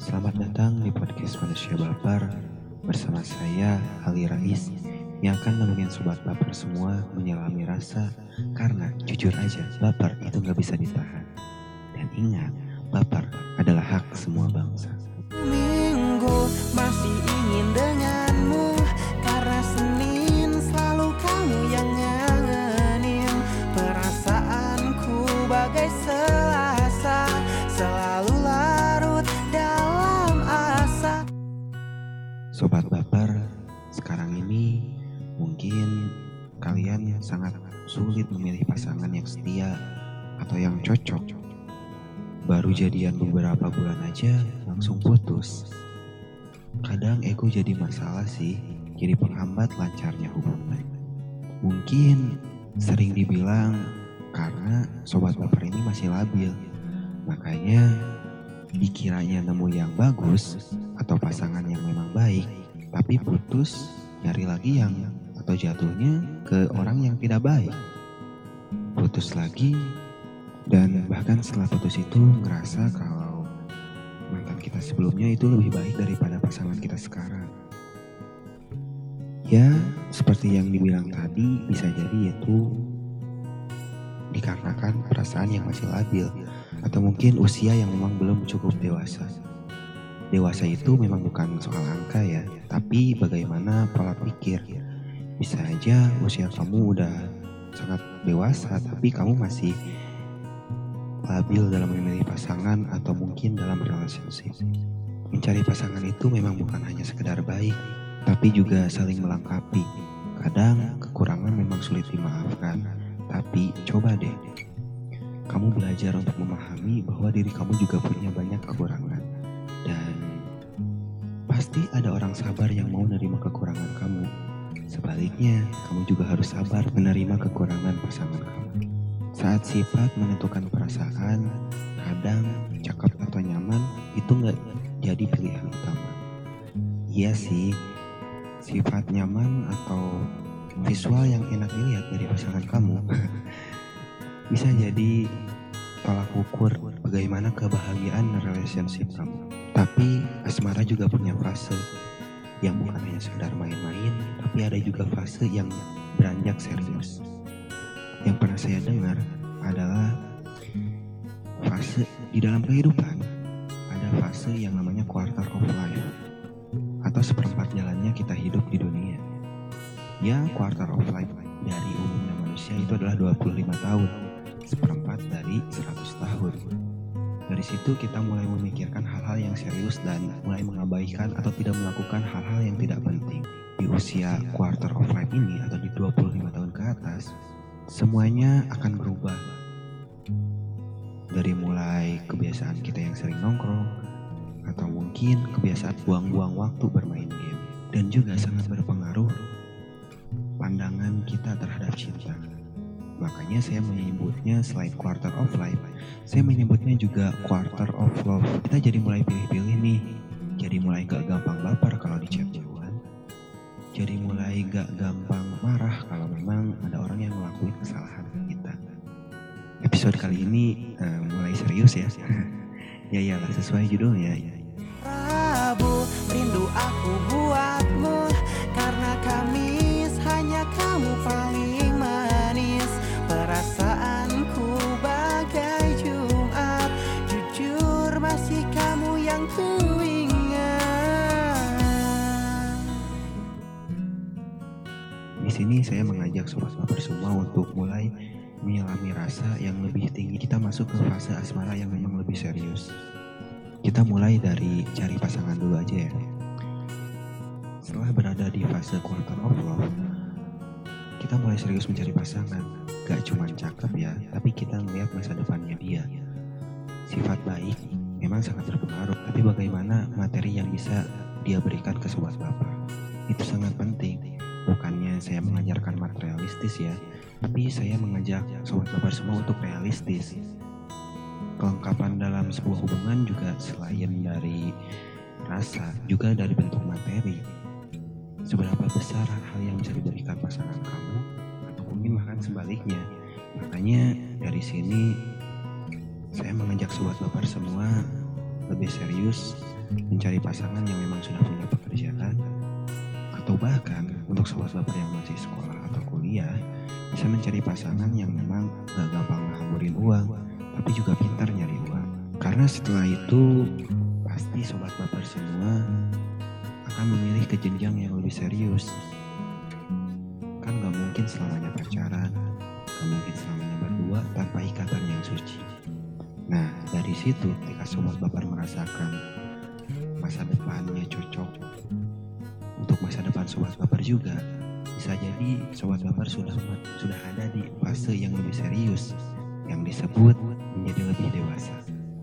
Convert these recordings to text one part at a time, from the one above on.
Selamat datang di podcast Manusia Baper bersama saya Ali Rais yang akan nemenin sobat baper semua menyelami rasa karena jujur aja baper itu nggak bisa ditahan. Dan ingat, baper adalah hak semua bangsa. Minggu masih ingin denganmu sangat sulit memilih pasangan yang setia atau yang cocok. Baru jadian beberapa bulan aja langsung putus. Kadang ego jadi masalah sih, jadi penghambat lancarnya hubungan. Mungkin sering dibilang karena sobat baper ini masih labil. Makanya dikiranya nemu yang bagus atau pasangan yang memang baik, tapi putus nyari lagi yang atau jatuhnya ke orang yang tidak baik. Putus lagi dan bahkan setelah putus itu ngerasa kalau mantan kita sebelumnya itu lebih baik daripada pasangan kita sekarang. Ya, seperti yang dibilang tadi, bisa jadi itu dikarenakan perasaan yang masih labil atau mungkin usia yang memang belum cukup dewasa. Dewasa itu memang bukan soal angka ya, tapi bagaimana pola pikir. Bisa aja usia kamu udah sangat dewasa, tapi kamu masih labil dalam memilih pasangan atau mungkin dalam relationship. Mencari pasangan itu memang bukan hanya sekedar baik, tapi juga saling melengkapi. Kadang kekurangan memang sulit dimaafkan, tapi coba deh. Kamu belajar untuk memahami bahwa diri kamu juga punya banyak kekurangan. Dan pasti ada orang sabar yang mau menerima kekurangan kamu. Sebaliknya, kamu juga harus sabar menerima kekurangan pasangan kamu. Saat sifat menentukan perasaan, kadang cakep atau nyaman itu nggak jadi pilihan utama. Iya sih, sifat nyaman atau visual yang enak dilihat dari pasangan kamu bisa jadi tolak ukur bagaimana kebahagiaan relationship kamu. Tapi asmara juga punya fase yang bukan hanya sekedar main-main, tapi ada juga fase yang beranjak serius. Yang pernah saya dengar adalah fase di dalam kehidupan ada fase yang namanya quarter of life atau seperempat jalannya kita hidup di dunia. Ya, quarter of life dari umumnya manusia itu adalah 25 tahun, seperempat dari 100 tahun. Dari situ kita mulai memikirkan hal-hal yang serius dan mulai mengabaikan atau tidak melakukan hal-hal yang tidak penting. Di usia quarter of life ini atau di 25 tahun ke atas, semuanya akan berubah. Dari mulai kebiasaan kita yang sering nongkrong, atau mungkin kebiasaan buang-buang waktu bermain game, dan juga sangat berpengaruh pandangan kita terhadap cinta. Makanya saya menyebutnya selain quarter of life, saya menyebutnya juga quarter of love. Kita jadi mulai pilih-pilih nih, jadi mulai gak gampang baper kalau di chat duluan. Jadi mulai gak gampang marah kalau memang ada orang yang ngelakuin kesalahan ke kita. Episode kali ini eh, mulai serius ya. ya iyalah sesuai judulnya. Rabu saya mengajak sobat baper semua untuk mulai menyelami rasa yang lebih tinggi. Kita masuk ke fase asmara yang memang lebih serius. Kita mulai dari cari pasangan dulu aja ya. Setelah berada di fase quarter of love, kita mulai serius mencari pasangan. Gak cuma cakep ya, tapi kita melihat masa depannya dia. Sifat baik memang sangat berpengaruh, tapi bagaimana materi yang bisa dia berikan ke sobat baper. Itu sangat penting. Bukannya saya mengajarkan materialistis ya, tapi saya mengajak sobat baper semua untuk realistis. Kelengkapan dalam sebuah hubungan juga selain dari rasa, juga dari bentuk materi. Seberapa besar hal yang bisa diberikan pasangan kamu, atau mungkin bahkan sebaliknya. Makanya dari sini saya mengajak sobat baper semua lebih serius mencari pasangan yang memang sudah punya pekerjaan atau bahkan untuk sobat baper yang masih sekolah atau kuliah bisa mencari pasangan yang memang gak gampang ngaburin uang tapi juga pintar nyari uang. Karena setelah itu pasti sobat baper semua akan memilih ke jenjang yang lebih serius. Kan gak mungkin selamanya pacaran gak mungkin selamanya berdua tanpa ikatan yang suci. Nah dari situ ketika sobat baper merasakan masa depannya cocok untuk masa depan sobat baper juga. Bisa jadi sobat baper sudah sudah ada di fase yang lebih serius yang disebut menjadi lebih dewasa.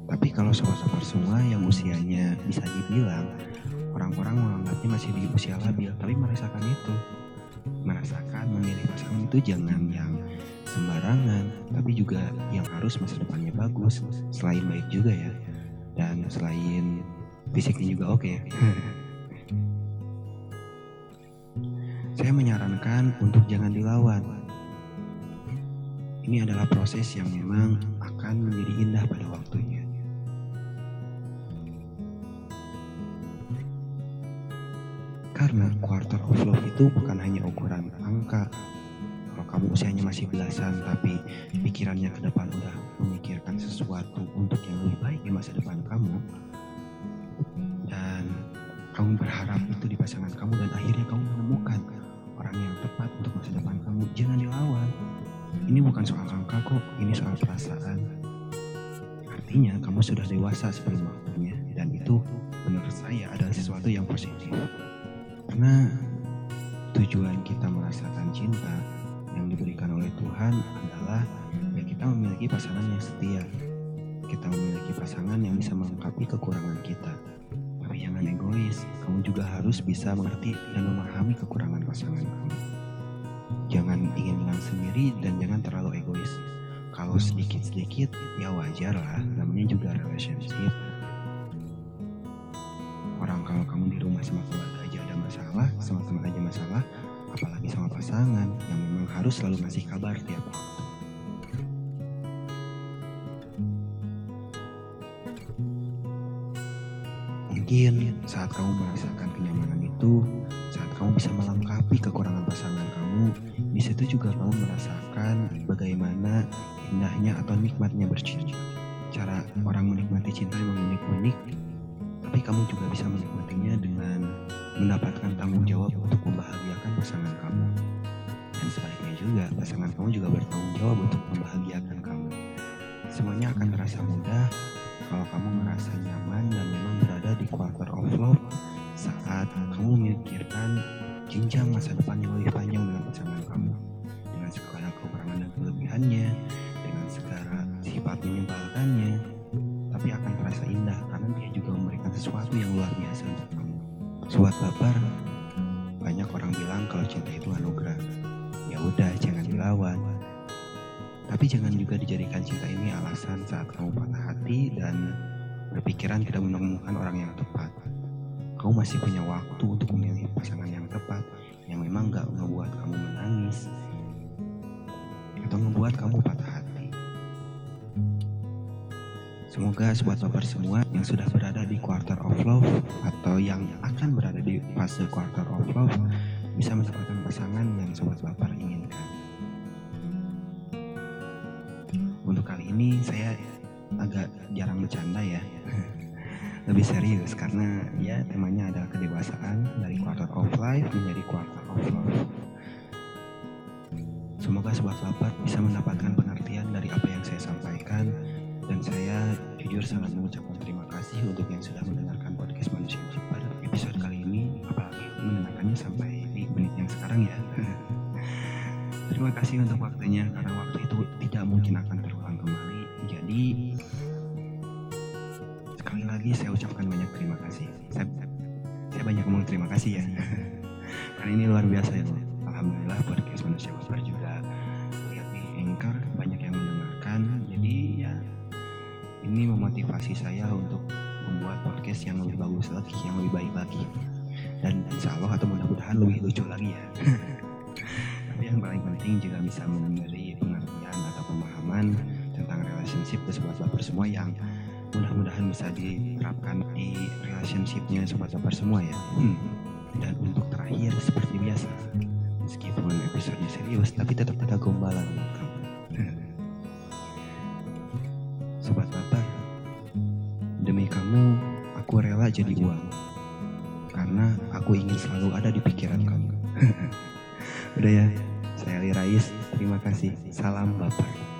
Tapi kalau sobat baper semua yang usianya bisa dibilang orang-orang menganggapnya masih di usia labil tapi merasakan itu. Merasakan memilih pasangan itu jangan yang sembarangan tapi juga yang harus masa depannya bagus selain baik juga ya. Dan selain fisiknya juga oke. okay. saya menyarankan untuk jangan dilawan. Ini adalah proses yang memang akan menjadi indah pada waktunya. Karena quarter of love itu bukan hanya ukuran angka. Kalau kamu usianya masih belasan tapi pikirannya ke depan udah memikirkan sesuatu untuk yang lebih baik di masa depan kamu dan kamu berharap itu di pasangan kamu dan akhirnya kamu menemukan orang yang tepat untuk masa depan kamu jangan dilawan ini bukan soal angka kok ini soal perasaan artinya kamu sudah dewasa sebelum waktunya dan itu menurut saya adalah sesuatu yang positif karena tujuan kita merasakan cinta yang diberikan oleh Tuhan adalah ya kita memiliki pasangan yang setia. Kita memiliki pasangan yang bisa melengkapi kekurangan kita. Jangan egois, kamu juga harus bisa mengerti dan memahami kekurangan pasangan kamu. Jangan ingin menang sendiri dan jangan terlalu egois. Kalau sedikit-sedikit ya wajar lah, namanya juga relationship. Orang kalau kamu di rumah sama keluarga aja ada masalah, sama teman aja masalah, apalagi sama pasangan yang memang harus selalu ngasih kabar tiap waktu. Mungkin saat kamu merasakan kenyamanan itu, saat kamu bisa melengkapi kekurangan pasangan kamu, di situ juga kamu merasakan bagaimana indahnya atau nikmatnya bercinta. Cara orang menikmati cinta memang unik-unik, tapi kamu juga bisa menikmatinya dengan mendapatkan tanggung jawab untuk membahagiakan pasangan kamu. Dan sebaliknya juga, pasangan kamu juga bertanggung jawab untuk membahagiakan kamu. Semuanya akan terasa mudah kalau kamu merasa nyaman dan memang berada di quarter of love saat kamu memikirkan jenjang masa depan yang lebih panjang dengan pasangan kamu. Dengan segala kekurangan dan kelebihannya, dengan segala sifat menyebalkannya, tapi akan terasa indah karena dia juga memberikan sesuatu yang luar biasa untuk kamu. Sobat baper, banyak orang bilang kalau cinta itu anugerah. Ya udah, jangan dilawan. Tapi jangan juga dijadikan cinta ini alasan saat kamu patah hati dan berpikiran tidak menemukan orang yang tepat. Kamu masih punya waktu untuk memilih pasangan yang tepat yang memang gak ngebuat kamu menangis atau ngebuat kamu patah hati. Semoga sobat baper semua yang sudah berada di quarter of love atau yang akan berada di fase quarter of love bisa mendapatkan pasangan yang sobat baper inginkan. Untuk kali ini saya agak jarang bercanda ya. Lebih serius karena ya temanya adalah kedewasaan dari quarter of life menjadi quarter of love. Semoga sobat baper bisa mendapatkan pengertian dari apa yang saya sampaikan dan saya jujur sangat mengucapkan terima kasih untuk yang sudah mendengarkan podcast manusia pada episode kali ini apalagi mendengarkannya sampai di menit yang sekarang ya terima kasih untuk waktunya karena waktu itu tidak mungkin akan terulang kembali jadi kasih ya karena ini luar biasa ya Alhamdulillah podcast manusia besar juga lihat di Anchor banyak yang mendengarkan jadi ya ini memotivasi saya untuk membuat podcast yang lebih bagus lagi, yang lebih baik lagi. Dan insya Allah atau mudah-mudahan lebih lucu lagi ya. Tapi yang paling penting juga bisa memberi pengertian atau pemahaman tentang relationship ke sobat baper semua yang mudah-mudahan bisa diterapkan di relationshipnya sobat baper semua ya. Hmm. Dan untuk terakhir seperti biasa, meskipun episodenya serius tapi tetap ada gombalan. Sobat baper, demi kamu aku rela jadi uang karena aku ingin selalu ada di pikiran kamu. Udah ya, saya Ali Rais. Terima kasih. Salam Bapak.